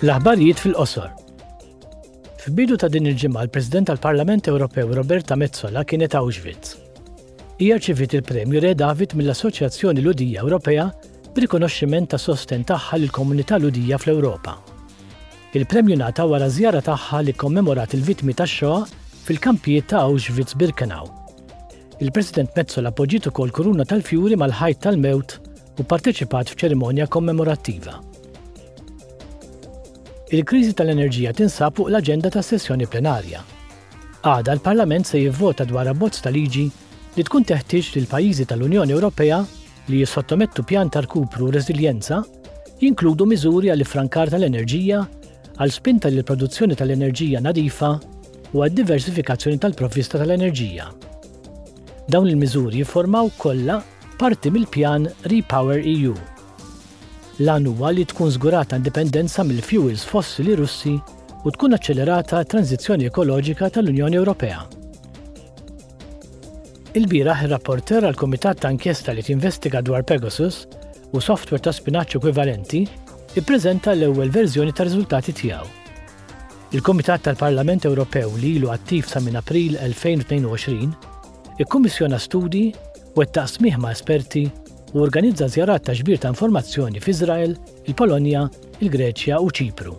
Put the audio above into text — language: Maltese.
L-aħbarijiet fil-qosor. F'bidu ta' din il-ġimgħa l-President tal-Parlament Ewropew Roberta Mezzola kienet Auschwitz. Hija rċiviet il-Premju Re David mill-Assoċjazzjoni Ludija Ewropea b'rikonoxximent ta' sosten tagħha lill komunità Ludija fl-Ewropa. Il-premju nata wara żjara tagħha li kommemorat il-vittmi tax-Shoah fil-kampijiet ta' Auschwitz-Birkenau. Il-President Mezzola poġġiet ukoll kuruna tal-fjuri mal-ħajt tal-mewt u pparteċipat f'ċerimonja kommemorattiva. Il-kriżi tal-enerġija tinsab fuq l-aġenda tas-sessjoni plenarja. Għada l-Parlament se jivvota dwar abbozz ta' liġi li tkun teħtieġ li l-pajjiżi tal-Unjoni Ewropea li jissottomettu pjan ta' rkupru u reżiljenza jinkludu miżuri għall frankar tal-enerġija għal spinta lill produzzjoni tal-enerġija nadifa u għad diversifikazzjoni tal-provvista tal-enerġija. Dawn il-miżuri jiformaw kollha parti mill-pjan REPowerEU. L-għan huwa li tkun żgurata indipendenza mill-fjuwils fossili Russi u tkun aċċelerata t-tranżizzjoni ekoloġika tal-Unjoni Ewropea. Ilbieraħ ir-rapporteur għall-Kumitat ta' Inkjesta li tinvestiga dwar Pegasus u softwer ta' spinaċċ ekwivalenti ippreżenta l-ewwel verżjoni tar-riżultati tiegħu. Il-Kumitat tal-Parlament Ewropew li ilu attiv sa minn April 2022 Ikkummissjona studji, wettaq smigħ ma' esperti u organizza żjarat ta' ġbir ta' informazzjoni f'Iżrael, il-Polonja, il-Greċja u Ċipru.